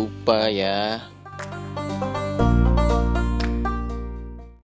lupa ya.